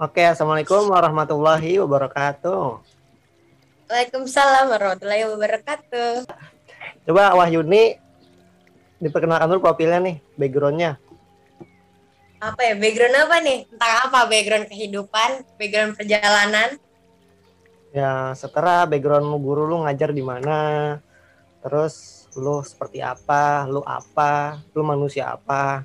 Oke, assalamualaikum warahmatullahi wabarakatuh. Waalaikumsalam warahmatullahi wabarakatuh. Coba Wahyuni diperkenalkan dulu profilnya nih, backgroundnya. Apa ya background apa nih? Tentang apa background kehidupan, background perjalanan? Ya, setara backgroundmu guru lu ngajar di mana, terus lu seperti apa, lu apa, lu manusia apa.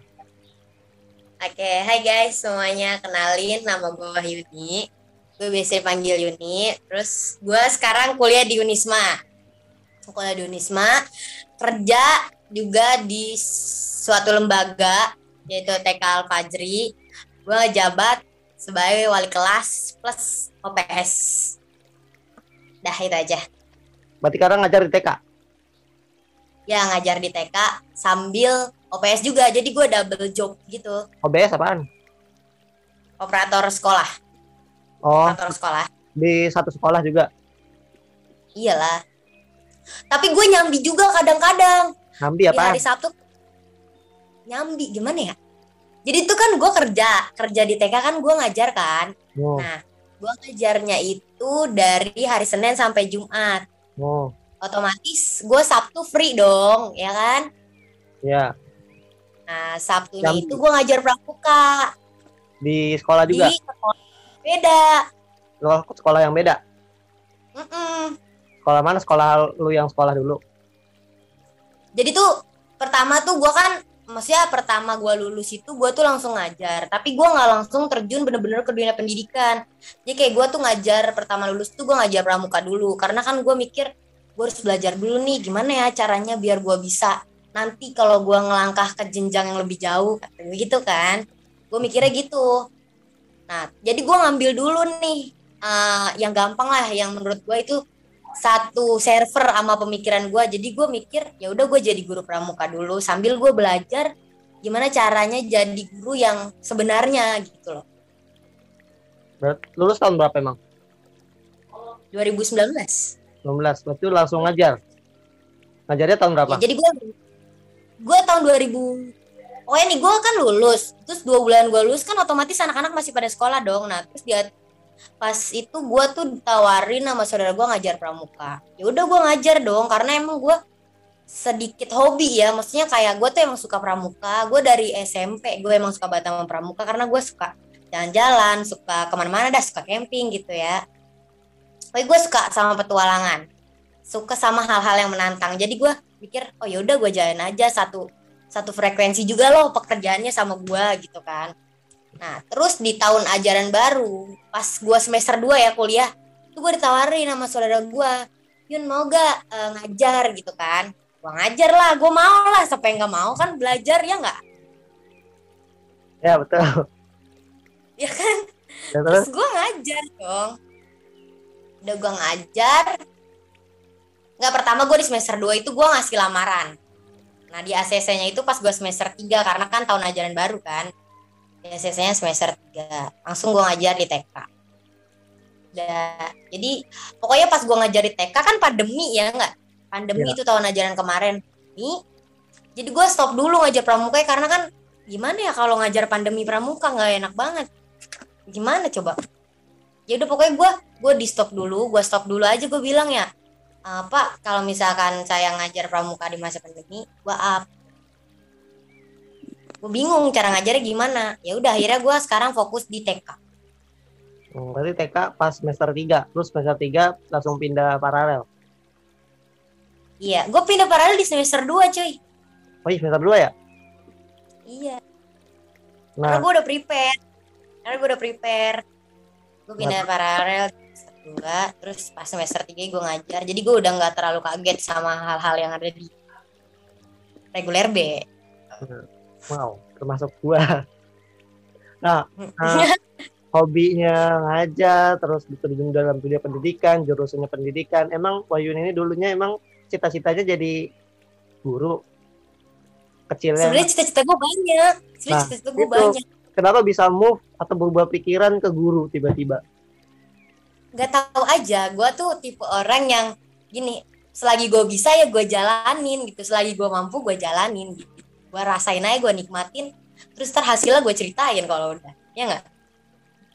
Oke, hai guys semuanya. Kenalin nama gue Wahyuni. Gue biasa panggil Yuni. Terus gue sekarang kuliah di Unisma. Kuliah di Unisma. Kerja juga di suatu lembaga yaitu TK Al Fajri. Gue jabat sebagai wali kelas plus OPS. Dah itu aja. Berarti sekarang ngajar di TK? Ya ngajar di TK sambil OPS juga. Jadi gue double job gitu. OBS apaan? Operator sekolah. Oh, Operator sekolah. di satu sekolah juga. Iyalah. Tapi gue nyambi juga kadang-kadang. Nambi Di apaan? hari Sabtu nyambi gimana ya? Jadi itu kan gue kerja, kerja di TK kan gue ngajar kan. Oh, Nah, gue ngajarnya itu dari hari Senin sampai Jumat. oh, Otomatis gue Sabtu free dong, ya kan? ya. Nah, Sabtunya Nyambi. itu gue ngajar pramuka Di sekolah juga? di sekolah beda. Lo sekolah yang beda? Mm-mm. Sekolah mana? Sekolah lu yang sekolah dulu? Jadi tuh pertama tuh gue kan maksudnya pertama gue lulus itu gue tuh langsung ngajar tapi gue nggak langsung terjun bener-bener ke dunia pendidikan jadi kayak gue tuh ngajar pertama lulus tuh gue ngajar pramuka dulu karena kan gue mikir gue harus belajar dulu nih gimana ya caranya biar gue bisa nanti kalau gue ngelangkah ke jenjang yang lebih jauh kata gue gitu kan gue mikirnya gitu nah jadi gue ngambil dulu nih eh, yang gampang lah yang menurut gue itu satu server sama pemikiran gue jadi gue mikir ya udah gue jadi guru pramuka dulu sambil gue belajar gimana caranya jadi guru yang sebenarnya gitu loh lulus tahun berapa emang? 2019 19. Berarti langsung ngajar. Ngajarnya tahun berapa? ya, jadi gue gue tahun 2000 oh ini gue kan lulus terus dua bulan gue lulus kan otomatis anak-anak masih pada sekolah dong. Nah terus dia pas itu gue tuh ditawarin sama saudara gue ngajar pramuka. Ya udah gue ngajar dong karena emang gue sedikit hobi ya. Maksudnya kayak gue tuh emang suka pramuka. Gue dari SMP gue emang suka banget sama pramuka karena gue suka jalan-jalan suka ke mana-mana dah suka camping gitu ya. Pokoknya gue suka sama petualangan suka sama hal-hal yang menantang. Jadi gue mikir oh yaudah gue jalan aja satu satu frekuensi juga loh pekerjaannya sama gue gitu kan. Nah terus di tahun ajaran baru pas gue semester 2 ya kuliah tuh gue ditawarin sama saudara gue Yun mau gak eh, ngajar? gitu kan. Gue ngajar lah gue mau lah siapa yang gak mau kan belajar ya nggak Ya, betul. ya kan? Ya, terus? terus gue ngajar dong. Udah gue ngajar nggak pertama gue di semester 2 itu gue ngasih lamaran. Nah di ACC nya itu pas gue semester 3 karena kan tahun ajaran baru kan. Di ACC nya semester 3 langsung gue ngajar di TK Udah, jadi pokoknya pas gue ngajar di TK kan pandemi ya nggak? Pandemi Iya. itu tahun ajaran kemarin. Nih jadi gue stop dulu ngajar pramuka ya, karena kan gimana ya kalau ngajar pandemi pramuka nggak enak banget. Gimana coba? Ya udah pokoknya gue gue di stop dulu gue stop dulu aja gue bilang ya "Eh, pak kalau misalkan saya ngajar pramuka di masa pandemi gue up. Gue bingung cara ngajarnya gimana. Ya udah akhirnya gue sekarang fokus di TK Hmm, berarti TK pas semester 3. Terus semester 3 langsung pindah paralel. iya gue pindah paralel di semester 2 cuy. Oh iya, semester 2 ya? iya. Karena Nah, gue udah prepare. Karena gue udah prepare. Gue pindah paralel. di semester 2 terus pas semester 3 gue ngajar jadi gue udah nggak terlalu kaget sama hal-hal yang ada di reguler B wow, termasuk gua. Nah, Nah, hobinya ngajar, terus terjun dalam dunia pendidikan, jurusannya pendidikan. Emang Wayun ini dulunya emang cita-citanya jadi guru kecilnya. sebenarnya cita-cita gue banyak sebenarnya Nah, cita-cita gue banyak Kenapa bisa move atau berubah pikiran ke guru tiba-tiba? Nggak tahu aja. Gue tuh tipe orang yang gini selagi gue bisa ya gue jalanin gitu. Selagi gue mampu gue jalanin gitu. Gue rasain aja gue nikmatin. Terus ntar hasilnya gue ceritain kalau udah. Ya nggak?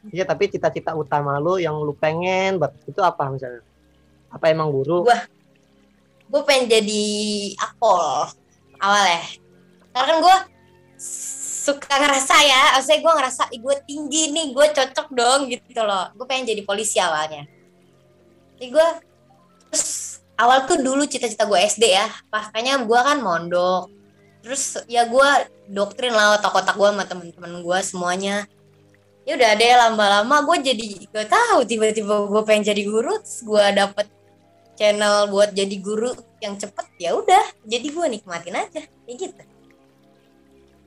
Iya, tapi cita-cita utama lu yang lu pengen buat itu apa misalnya? Apa emang guru? Gua gue pengen jadi akpol. Awal ya. Karena kan gue suka ngerasa ya, maksudnya gue ngerasa gue tinggi nih, gue cocok dong gitu loh. Gue pengen jadi polisi awalnya. Jadi gue terus awal tuh dulu cita-cita gue SD ya, makanya gue kan mondok. Terus ya gue doktrin lah otak-otak gue sama temen-temen gue semuanya ya udah deh lama-lama gue jadi gak tahu tiba-tiba gue pengen jadi guru gue dapet channel buat jadi guru yang cepet ya udah jadi gue nikmatin aja kayak gitu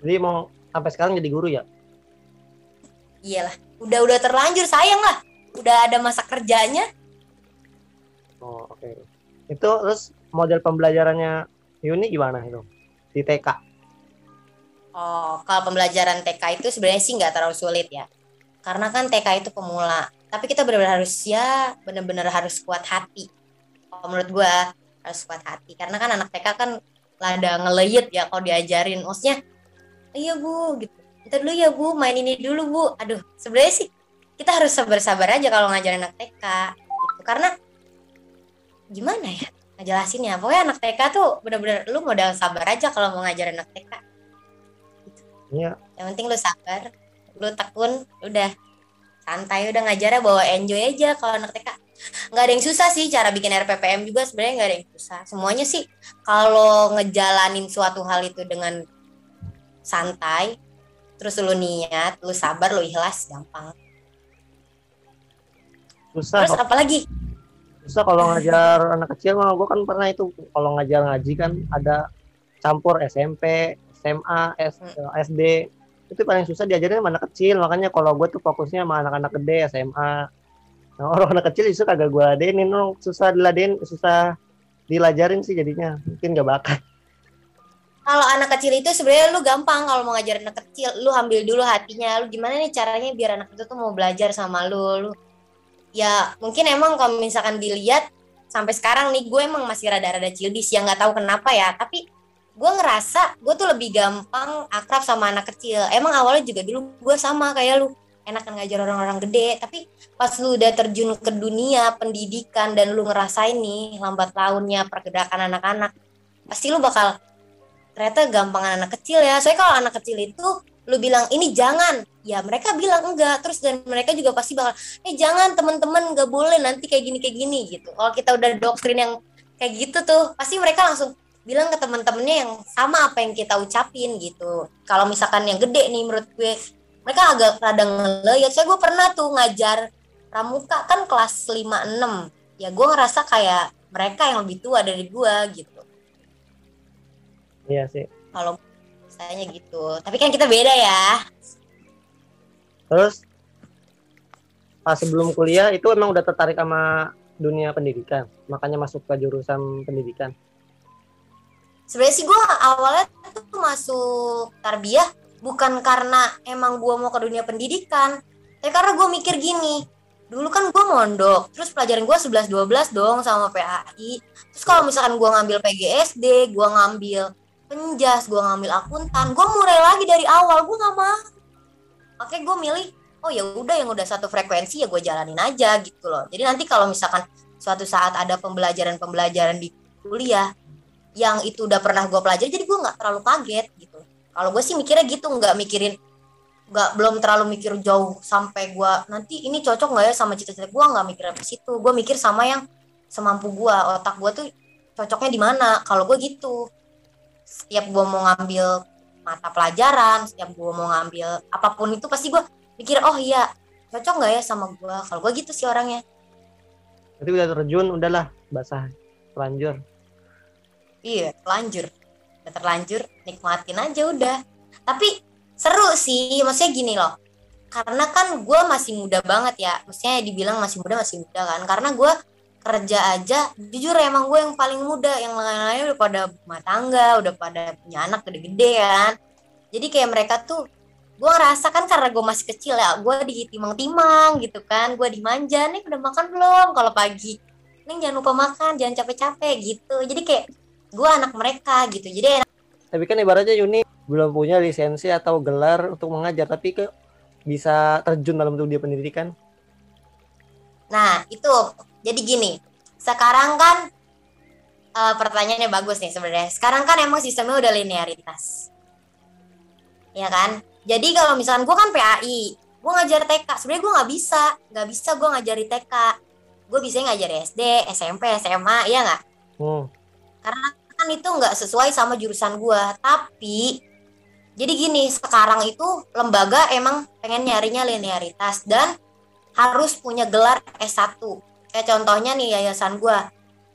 Jadi mau sampai sekarang jadi guru ya? iyalah udah udah terlanjur sayang lah udah ada masa kerjanya Oh, oke. Itu terus model pembelajarannya Yuni gimana itu? Di TK. oh kalau pembelajaran TK itu sebenarnya sih nggak terlalu sulit ya karena kan TK itu pemula tapi kita benar-benar harus ya benar-benar harus kuat hati kalau menurut gue harus kuat hati karena kan anak TK kan lada ngeleyet ya kalau diajarin maksudnya iya bu gitu. Ntar dulu ya bu main ini dulu bu. Aduh sebenarnya sih kita harus sabar-sabar aja kalau ngajarin anak TK gitu. Karena gimana ya ngejelasinnya? Pokoknya anak TK tuh bener-bener lu modal sabar aja kalau mau ngajarin anak TK Iya. yang penting lu sabar lu tekun udah santai udah ngajarnya bawa enjoy aja kalau anak TK nggak ada yang susah sih cara bikin RPPM juga sebenarnya nggak ada yang susah. Semuanya sih kalau ngejalanin suatu hal itu dengan santai terus lu niat lu sabar lu ikhlas gampang Susah terus apalagi Susah kalau ngajar anak kecil mah gue kan pernah itu kalau ngajar ngaji kan ada campur SMP, SMA, S- SD. Itu paling susah diajarin sama anak kecil. Makanya kalau gue tuh fokusnya sama anak-anak gede SMA. Nah, orang anak kecil justru kagak gue ladenin, susah diladenin, susah dilajarin sih jadinya. Mungkin gak bakat. Kalau anak kecil itu sebenarnya lu gampang kalau mau ngajarin anak kecil. Lu ambil dulu hatinya. Lu gimana nih caranya biar anak itu tuh mau belajar sama lu? Lu ya mungkin emang kalau misalkan dilihat sampai sekarang nih gue emang masih rada-rada childish. Ya nggak tahu kenapa ya. Tapi gue ngerasa gue tuh lebih gampang akrab sama anak kecil. Emang awalnya juga dulu gue sama kayak lu. Enakan ngajar orang-orang gede. Tapi pas lu udah terjun ke dunia pendidikan dan lu ngerasain nih lambat launnya pergerakan anak-anak pasti lu bakal ternyata gampangan anak kecil ya. Soalnya kalau anak kecil itu lu bilang ini jangan. Ya mereka bilang enggak. Terus dan mereka juga pasti bakal eh jangan teman-teman nggak boleh nanti kayak gini kayak gini gitu. Kalau kita udah doktrin yang kayak gitu tuh pasti mereka langsung bilang ke teman-temannya yang sama apa yang kita ucapin gitu. Kalau misalkan yang gede nih menurut gue mereka agak rada ngeleyat saya gue pernah tuh ngajar pramuka kan kelas 5-6 ya gue ngerasa kayak mereka yang lebih tua dari gue gitu Iya sih. kalau misalnya gitu tapi kan kita beda ya Terus pas sebelum kuliah itu emang udah tertarik sama dunia pendidikan. Makanya masuk ke jurusan pendidikan. sebenarnya sih gue awalnya tuh masuk tarbiyah bukan karena emang gue mau ke dunia pendidikan tapi karena gue mikir gini dulu kan gue mondok terus pelajaran gue 11-12 dong sama PAI terus kalau misalkan gue ngambil PGSD gue ngambil penjas gue ngambil akuntan. Gue mulai lagi dari awal gue nggak mau. Oke gue milih oh ya udah yang udah satu frekuensi ya gue jalanin aja gitu loh. Jadi nanti kalau misalkan suatu saat ada pembelajaran-pembelajaran di kuliah yang itu udah pernah gue pelajari jadi gue nggak terlalu kaget gitu. Kalau gue sih mikirnya gitu nggak mikirin nggak belum terlalu mikir jauh sampai gue nanti ini cocok nggak ya sama cita-cita gue nggak mikir ke situ. Gue mikir sama yang semampu gue otak gue tuh cocoknya di mana. Kalau gue gitu setiap gue mau ngambil mata pelajaran setiap gue mau ngambil apa pun itu pasti gue mikir oh iya cocok nggak ya sama gue kalau gue gitu sih orangnya Nanti udah terjun, udahlah basah terlanjur. Iya, terlanjur. Udah terlanjur, nikmatin aja udah. Tapi seru sih, maksudnya gini loh. Karena kan gue masih muda banget ya. Maksudnya dibilang masih muda, masih muda kan. Karena gue kerja aja, jujur emang gue yang paling muda. Yang lain-lainnya udah pada rumah tangga, udah pada punya anak gede-gede kan. Jadi kayak mereka tuh, gue ngerasa kan karena gue masih kecil ya, gue ditimang-timang gitu kan. Gue dimanja, nih udah makan belum kalau pagi? Nih jangan lupa makan, jangan capek-capek gitu. Jadi kayak gue anak mereka gitu jadi enak Tapi kan ibaratnya Yuni belum punya lisensi atau gelar untuk mengajar, tapi ke bisa terjun dalam dunia pendidikan? Nah, itu. Jadi gini, sekarang kan uh, pertanyaannya bagus nih sebenarnya. Sekarang kan emang sistemnya udah linearitas. Ya kan? Jadi kalau misalkan gue kan PAI, gue ngajar TK. Sebenarnya gue nggak bisa, nggak bisa gue ngajari TK. Gue bisa ngajar SD, SMP, SMA, iya nggak? Hmm. Karena kan itu nggak sesuai sama jurusan gue. Tapi jadi gini, sekarang itu lembaga emang pengen nyarinya linearitas dan harus punya gelar S1. Kayak contohnya nih yayasan gue.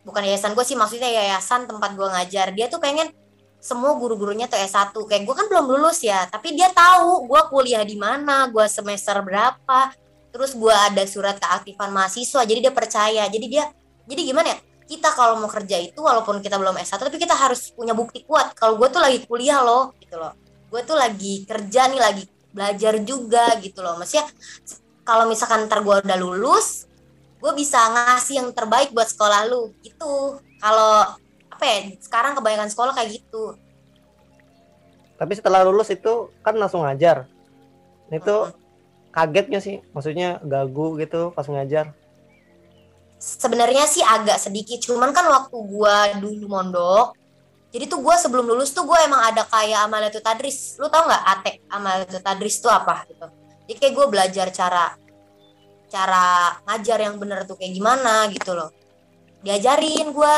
Bukan yayasan gue sih, maksudnya yayasan tempat gue ngajar. Dia tuh pengen semua guru-gurunya tuh S1. Kayak gue kan belum lulus ya, tapi dia tahu gue kuliah di mana, gue semester berapa. Terus gue ada surat keaktifan mahasiswa, jadi dia percaya. Jadi dia, jadi gimana ya? Kita kalau mau kerja itu walaupun kita belum S1, tapi kita harus punya bukti kuat. Kalau gue tuh lagi kuliah loh, gitu loh. Gue tuh lagi kerja nih, lagi belajar juga gitu loh. Maksudnya kalau misalkan ntar gue udah lulus gue bisa ngasih yang terbaik buat sekolah lu itu kalau apa ya sekarang kebanyakan sekolah kayak gitu. Tapi setelah lulus itu kan langsung ngajar. Itu hmm. kagetnya sih maksudnya gagu gitu pas ngajar. Sebenarnya sih agak sedikit cuman kan waktu gue dulu mondok jadi tuh gue sebelum lulus tuh gue emang ada kayak amalatul tadris lu tau nggak ate? Amalatul tadris tuh apa gitu. Jadi kayak gue belajar cara cara ngajar yang bener tuh kayak gimana gitu loh. Diajarin gue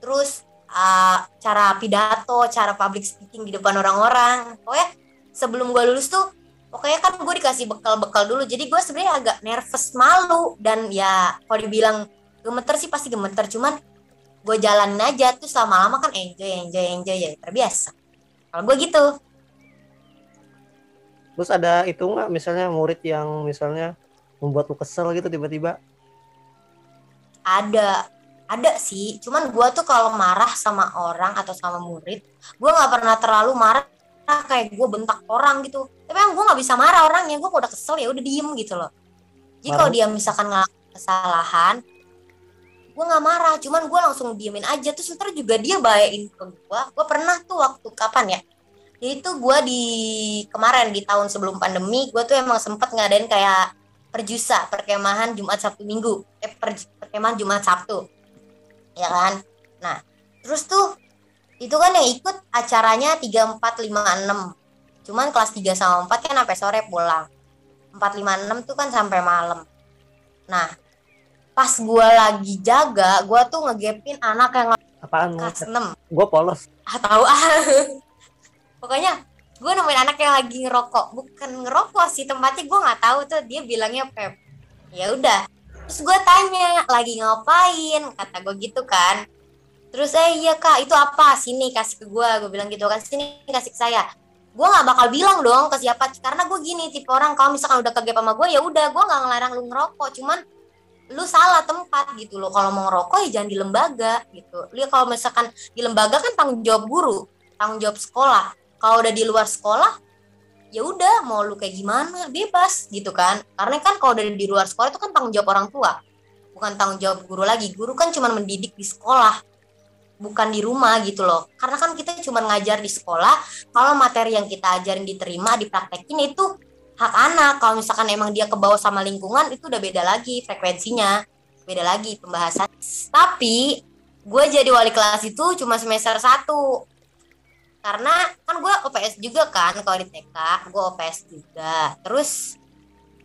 terus uh, cara pidato cara public speaking di depan orang-orang. Pokoknya sebelum gue lulus tuh pokoknya kan gue dikasih bekal-bekal dulu. Jadi gue sebenarnya agak nervous malu. Dan ya kalau dibilang gemeter sih pasti gemeter. Cuman gue jalanin aja. Tuh lama-lama kan enjoy enjoy enjoy. Ya terbiasa. Kalau gue gitu. Terus ada itu nggak misalnya murid yang misalnya membuat lu kesel gitu tiba-tiba? Ada, ada sih. Cuman gua tuh kalau marah sama orang atau sama murid, gua nggak pernah terlalu marah kayak gue bentak orang gitu. Tapi emang gue nggak bisa marah orangnya. Gue udah kesel ya udah diem gitu loh. Jadi kalau dia misalkan ngelakuin kesalahan, gue nggak marah. Cuman gue langsung diemin aja. Terus ntar juga dia bayain ke gue. Gue pernah tuh waktu kapan ya? Jadi tuh gue di kemarin di tahun sebelum pandemi, gue tuh emang sempet ngadain kayak perjusa perkemahan Jumat Sabtu Minggu, eh per, perkemahan Jumat Sabtu, ya kan? Nah, terus tuh itu kan yang ikut acaranya tiga empat lima enam, cuman kelas 3 sama 4 kan sampai sore pulang. 4, 5, 6 tuh kan sampai malam. Nah, pas gue lagi jaga, gue tuh ngegepin anak yang apaan kelas 6. Gue polos. Ah, tahu ah. pokoknya gue nemuin anak yang lagi ngerokok. Bukan ngerokok sih tempatnya gue nggak tahu tuh. Dia bilangnya pep. Ya udah. Terus gue tanya lagi ngapain? Kata gue gitu kan. Terus eh iya kak itu apa? Sini kasih ke gue gue bilang gitu kan sini kasih ke saya. Gue nggak bakal bilang dong ke siapa karena gue gini tipe orang kalau misalkan udah kegep sama gue ya udah gue nggak ngelarang lu ngerokok. Cuman lu salah tempat gitu loh. Kalau mau ngerokok ya jangan di lembaga gitu. Lihat kalau misalkan di lembaga kan tanggung jawab guru tanggung jawab sekolah kalau udah di luar sekolah ya udah mau lu kayak gimana bebas gitu kan. Karena kan kalau udah di luar sekolah itu kan tanggung jawab orang tua. Bukan tanggung jawab guru lagi. Guru kan cuma mendidik di sekolah bukan di rumah gitu loh. Karena kan kita cuma ngajar di sekolah kalau materi yang kita ajarin diterima dipraktekin itu hak anak. Kalau misalkan emang dia ke bawah sama lingkungan itu udah beda lagi frekuensinya beda lagi pembahasan. Tapi gue jadi wali kelas itu cuma semester satu karena kan gue OPS juga kan kalau di TK gue OPS juga. Terus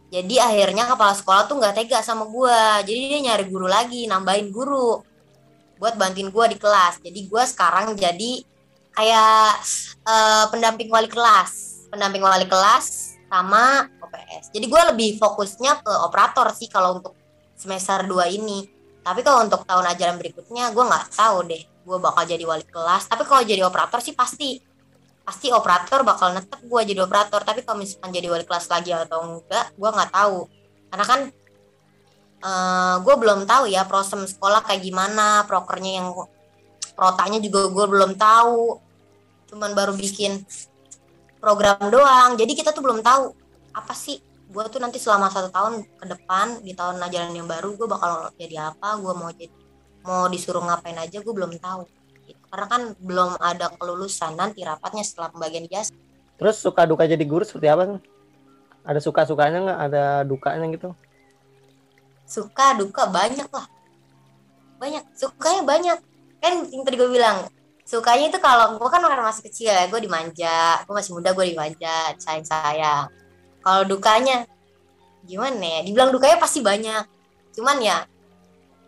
jadi akhirnya kepala sekolah tuh nggak tega sama gue jadi dia nyari guru lagi nambahin guru buat bantuin gue di kelas. Jadi gue sekarang jadi kayak uh, pendamping wali kelas. Pendamping wali kelas sama OPS jadi gue lebih fokusnya ke operator sih kalau untuk semester 2 ini. Tapi kalau untuk tahun ajaran berikutnya gue nggak tahu deh gue bakal jadi wali kelas. Tapi kalau jadi operator sih pasti. Pasti operator bakal netep gue jadi operator. Tapi kalau misalkan jadi wali kelas lagi atau enggak gue nggak tahu. Karena kan uh, eh, gue belum tahu ya proses sekolah kayak gimana prokernya yang protanya juga gue belum tahu. Cuman baru bikin program doang. Jadi kita tuh belum tahu apa sih. Gue tuh nanti selama satu tahun ke depan di tahun ajaran yang baru gue bakal jadi apa gue mau jadi mau disuruh ngapain aja gue belum tahu. Gitu. karena kan belum ada kelulusan nanti rapatnya setelah pembagian ijazah. Terus suka duka jadi guru seperti apa? Ada suka sukanya nggak? Ada dukanya gitu? Suka duka banyak lah. Banyak. Sukanya banyak. Kan yang tadi gue bilang sukanya itu kalau gue kan karena masih kecil ya gue dimanja. Gue masih muda gue dimanja sayang sayang kalau dukanya gimana ya? Dibilang dukanya pasti banyak. Cuman ya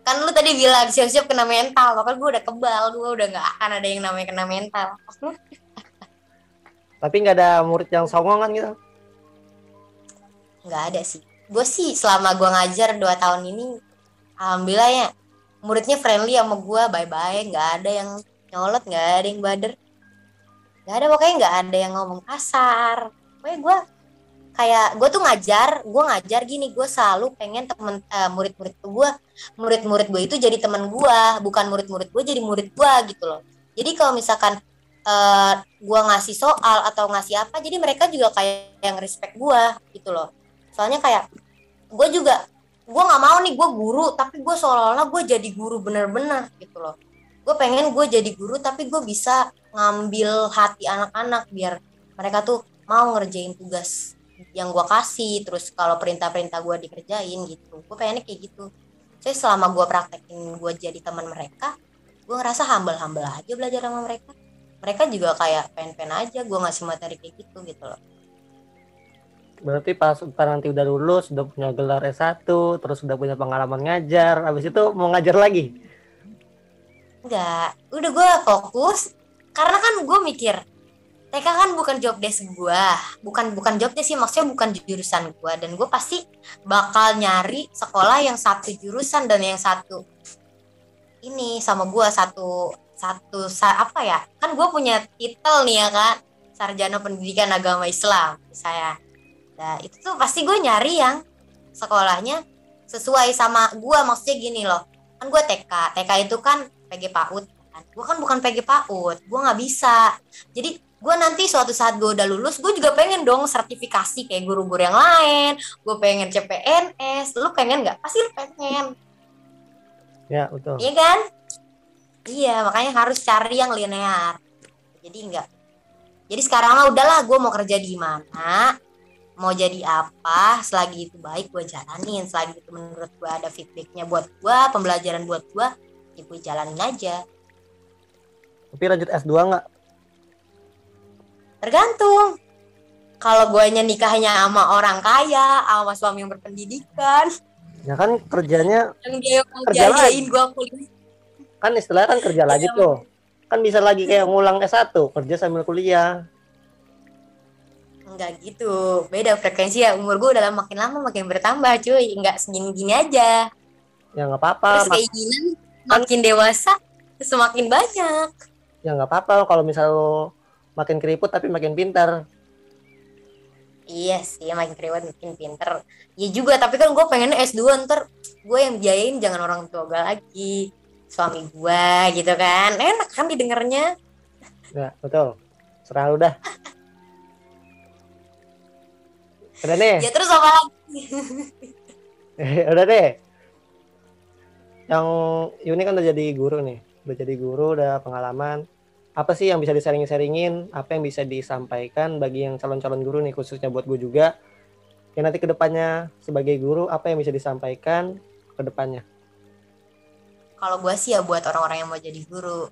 kan lu tadi bilang siap-siap kena mental maka gue udah kebal gue udah nggak akan ada yang namanya kena mental. Tapi nggak ada murid yang songong kan gitu? Nggak ada sih. Gue sih selama gue ngajar dua tahun ini alhamdulillah ya muridnya friendly sama gue bye bye nggak ada yang nyolot nggak ada yang bader. Nggak ada pokoknya nggak ada yang ngomong kasar. Pokoknya gue kayak gue tuh ngajar gue ngajar gini gue selalu pengen temen uh, murid-murid gue murid-murid gue itu jadi teman gue bukan murid-murid gue jadi murid gue gitu loh. Jadi kalau misalkan uh, eh, gue ngasih soal atau ngasih apa jadi mereka juga kayak yang respect gue gitu loh. Soalnya kayak gue juga gue nggak mau nih gue guru tapi gue seolah-olah gue jadi guru bener-bener gitu loh. Gue pengen gue jadi guru tapi gue bisa ngambil hati anak-anak biar mereka tuh mau ngerjain tugas yang gue kasih terus kalau perintah-perintah gue dikerjain gitu. Gue pengennya kayak gitu. Saya selama gue praktekin gue jadi teman mereka gue ngerasa humble-humble aja belajar sama mereka. Mereka juga kayak pen-pen aja gue ngasih materi kayak gitu gitu loh. Berarti pas nanti udah lulus udah punya gelar S1 terus udah punya pengalaman ngajar habis itu mau ngajar lagi? Enggak udah gue fokus karena kan gue mikir TK kan bukan job desk gue bukan bukan job desk sih maksudnya bukan jurusan gue dan gue pasti bakal nyari sekolah yang satu jurusan dan yang satu ini sama gue satu satu sa, apa ya? Kan gue punya titel nih ya kan sarjana pendidikan agama Islam saya. Nah itu tuh pasti gue nyari yang sekolahnya sesuai sama gue maksudnya gini loh kan gue TK TK itu kan PG PAUD kan. Gue kan bukan PG PAUD gue nggak bisa. Jadi gue nanti suatu saat gue udah lulus gue juga pengen dong sertifikasi kayak guru-guru yang lain. Gue pengen CPNS lu pengen nggak? Pasti lu pengen. Ya betul. Iya kan? Iya makanya harus cari yang linear. Jadi enggak jadi sekarang lah udahlah gue mau kerja di mana mau jadi apa selagi itu baik gue jalanin. Selagi itu menurut gue ada feedbacknya buat gue pembelajaran buat gue ya gue jalanin aja. Tapi lanjut S2 nggak Tergantung. Kalau gue nikahnya sama orang kaya, sama suami yang berpendidikan. Ya kan kerjanya yang dia kerja lagi. gue kuliah. Kan istilahnya kan kerja lagi iya. tuh. Kan bisa lagi kayak ngulang S1, kerja sambil kuliah. Enggak gitu. Beda frekuensi ya. Umur gue udah makin lama makin bertambah, cuy. Enggak segini-gini aja. Ya nggak apa-apa. Terus keinginan makin dewasa semakin banyak. Ya nggak apa-apa kalau misal makin keriput tapi makin pintar Iya sih, makin keriput makin pintar. Iya juga, tapi kan gue pengen S2 ntar gue yang biayain jangan orang tua gue lagi. Suami gue gitu kan. Enak kan didengarnya. Ya, betul. Serah udah. Udah nih. Ya terus apa lagi? udah deh. Yang Yuni kan udah jadi guru nih. Udah jadi guru, udah pengalaman apa sih yang bisa disaring-saringin, apa yang bisa disampaikan bagi yang calon-calon guru nih khususnya buat gue juga. yang nanti ke depannya sebagai guru apa yang bisa disampaikan ke depannya? Kalau gue sih ya buat orang-orang yang mau jadi guru,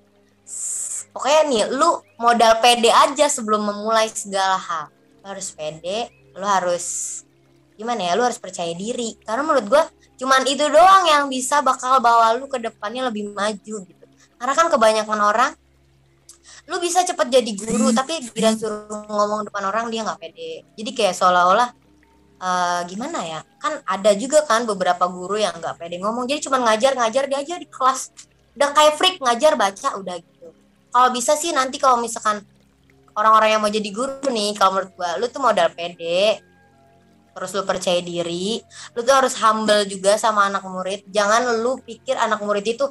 pokoknya nih lu modal pede aja sebelum memulai segala hal. Lu harus pede, lu harus gimana ya, lu harus percaya diri. Karena menurut gue cuman itu doang yang bisa bakal bawa lu ke depannya lebih maju gitu. Karena kan kebanyakan orang lu bisa cepet jadi guru tapi bila suruh ngomong depan orang dia nggak pede. Jadi kayak seolah-olah uh, gimana ya? Kan ada juga kan beberapa guru yang nggak pede ngomong. Jadi cuma ngajar ngajar dia aja di kelas. Udah kayak freak ngajar baca udah gitu. Kalau bisa sih nanti kalau misalkan orang-orang yang mau jadi guru nih kalau menurut gua lu tuh modal pede. Terus lu percaya diri. Lu tuh harus humble juga sama anak murid. Jangan lu pikir anak murid itu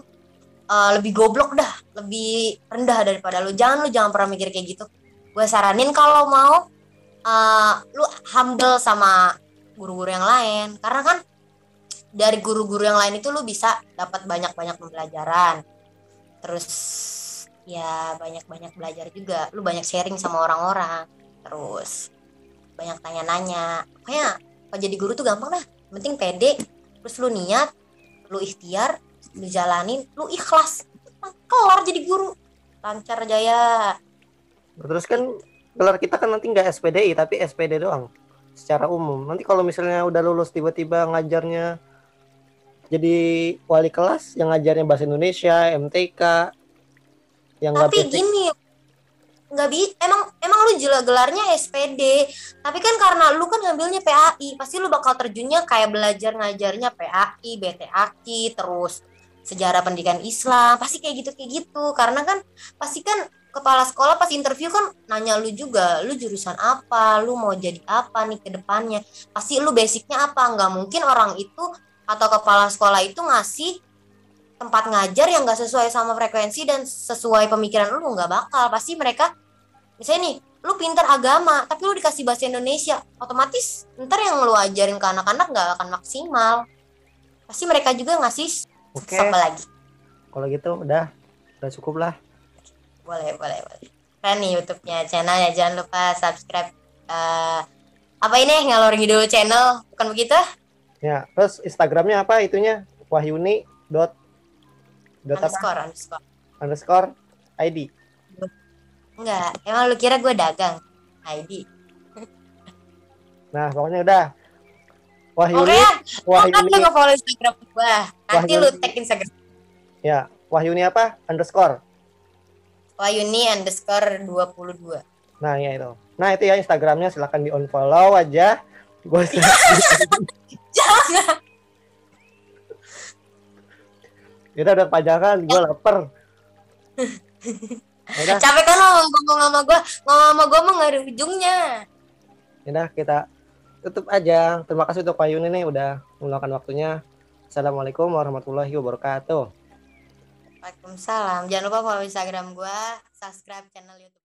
uh, lebih goblok dah lebih rendah daripada lu. Jangan lu jangan pernah mikir kayak gitu. Gue saranin kalau mau uh, lu humble sama guru-guru yang lain. Karena kan dari guru-guru yang lain itu lu bisa dapat banyak-banyak pembelajaran. Terus ya banyak-banyak belajar juga. Lu banyak sharing sama orang-orang. Terus banyak tanya-nanya. Pokoknya kalau jadi guru tuh gampang Yang penting pede. Terus lu niat lu ikhtiar lu jalanin lu ikhlas. Kelar jadi guru. Lancar jaya. Terus kan gelar kita kan nanti nggak SPDI tapi SPD doang. Secara umum. Nanti kalau misalnya udah lulus tiba-tiba ngajarnya jadi wali kelas yang ngajarnya bahasa Indonesia, MTK, yang tapi gini nggak bi emang emang lu jela gelarnya SPD tapi kan karena lu kan ngambilnya PAI pasti lu bakal terjunnya kayak belajar ngajarnya PAI BTAKI terus sejarah pendidikan Islam pasti kayak gitu kayak gitu. Karena kan pasti kan kepala sekolah pas interview kan nanya lu juga lu jurusan apa? Lu mau jadi apa nih ke depannya? Pasti lu basicnya apa? Nggak mungkin orang itu atau kepala sekolah itu ngasih tempat ngajar yang nggak sesuai sama frekuensi dan sesuai pemikiran lu nggak bakal. Pasti mereka misalnya nih lu pintar agama tapi lu dikasih bahasa Indonesia otomatis ntar yang lu ajarin ke anak-anak nggak akan maksimal. Pasti mereka juga ngasih Oke, apa lagi kalau gitu udah udah cukup lah. boleh boleh boleh keren nih YouTube-nya channelnya jangan lupa subscribe eh, apa ini ngalor ngidul channel bukan begitu Ya, terus Instagramnya apa itunya? Wahyuni dot dot apa? underscore underscore Underscore ID. enggak emang lu kira gue dagang ID Nah, pokoknya udah. Wahyuni, oke lu kan Wahyuni, lu nge-follow Instagram gue nanti lu Wahyuni. tag Instagram ya, Wahyuni apa? Underscore. Wayuni underscore 22 Nah, ya itu. Nah, itu ya Instagramnya silahkan di unfollow aja. Gue jangan udah udah pajangan, gue lapar. Udah, capek kan lo ngomong sama gue ngomong sama gue mah gak ada ujungnya udah kita tutup aja. Terima kasih untuk Wahyuni nih udah meluangkan waktunya. Assalamualaikum warahmatullahi wabarakatuh. Waalaikumsalam jangan lupa follow instagram gue subscribe channel youtube